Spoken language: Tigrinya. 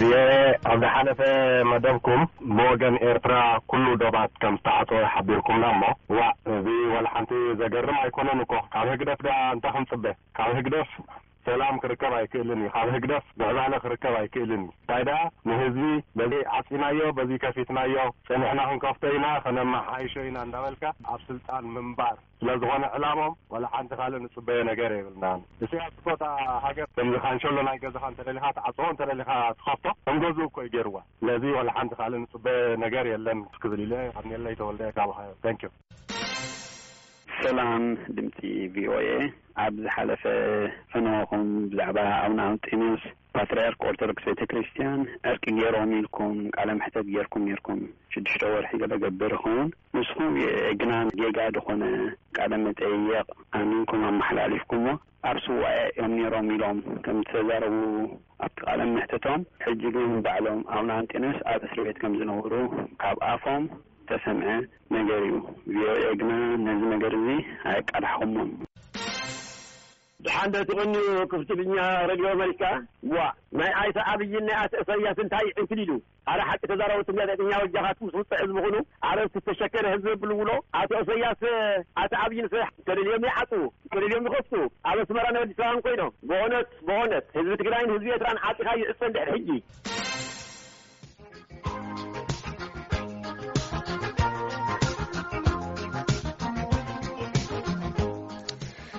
ቪኦኤ ኣብ ዝሓለፈ መደብኩም ብወገን ኤርትራ ኩሉ ዶባት ከም ዝተዓጽወ ሓቢርኩምና እሞ ዋእ እዚ ወላሓንቲ ዘገርም ኣይኮነን እኮ ካብ ህግደፍ ድኣ እንታይ ክንጽበ ካብ ህግደፍ ሰላም ክርከብ ኣይክእልን እዩ ካብ ህግደፍ ምዕባለ ክርከብ ኣይክእልን እዩ እንታይ ደኣ ንህዝቢ በዚ ዓጺናዮ በዚ ከፊትናዮ ጸኒሕና ክንከፍቶ ኢና ከነመሓይሾ ኢና እንዳበልካ ኣብ ስልጣን ምንባር ስለ ዝኾነ ዕላምኦም ዋላ ሓንቲ ካልእ ንጽበዮ ነገር የብልናን ኢሰያስ እኮ እታ ሃገር ከምዚ ካንሸሎ ናይ ገዛኻ እንተደሊኻ ትዓጽዎ እንተደሊኻ ትኸፍቶ ከም ገዝኡ እኮ እዩ ጌርዋ ስለዚ ዋላ ሓንቲ ካልእ ንጽበዮ ነገር የለን ክብል ኢለ ኣርኔለይ ተወልደ ካብ ኦሃዮ Thank you። ሰላም ድምጺ ቪኦኤ ኣብ ዝሓለፈ ፈነወኹም ብዛዕባ ኣቡነ ኣውንጢኖስ ፓትርያርክ ኦርቶዶክስ ቤተ ክርስቲያን ዕርቂ ጌሮም ኢልኩም ቃለ መሕተት ጌርኩም ኔርኩም ሽዱሽተ ወርሒ ዘበገብር ይኸውን ንስኹም ግና ጌጋ ዝኾነ ቃለ መጠየቅ ኣሚንኩም ኣመሓላሊፍኩሞ ኣብ ሱዋኤ እዮም ነይሮም ኢሎም ከም ዝተዛረቡ ኣብቲ ቃለ መሕትቶም፣ ሕጂ ግን ባዕሎም ኣቡነ ኣንጢኖስ ኣብ እስሪ ቤት ከም ዝነብሩ ካብ ኣፎም ዝተሰምዐ ነገር እዩ። ቪኦኤ ግና ነዚ ነገር እዚ ኣየቃላሕኹሞን። ድሓን ዶ ትቕንዩ ክፍትኛ ረድዮ ኣመሪካ ዋእ። ናይ ኣይተ ኣብይን ናይ ኣተ እሰያስን ታይ ዕንክሊሉ። ኣረ ሓቂ ተዛረቡ ትም ጋዜጠኛ በጃኻትኩም ምስ ውጽዕ ህዝቢ ኩኑ ኣርእስቲ ዝተሸከነ ህዝቢ የብሉ ውሎ ኣቶ እሰያስ ኣቲ ኣብይን ሰ ተደልዮም ይዓጽዉ ተደልዮም ይኸፍቱ ኣብ ኣስመራ ን ኣዲስ ኣበባን ኮይኖም ብኦነት ብኦነት ህዝቢ ትግራይን ህዝቢ ኤርትራን ዓጺኻ ይዕጸ ድሕሪ ሕጂ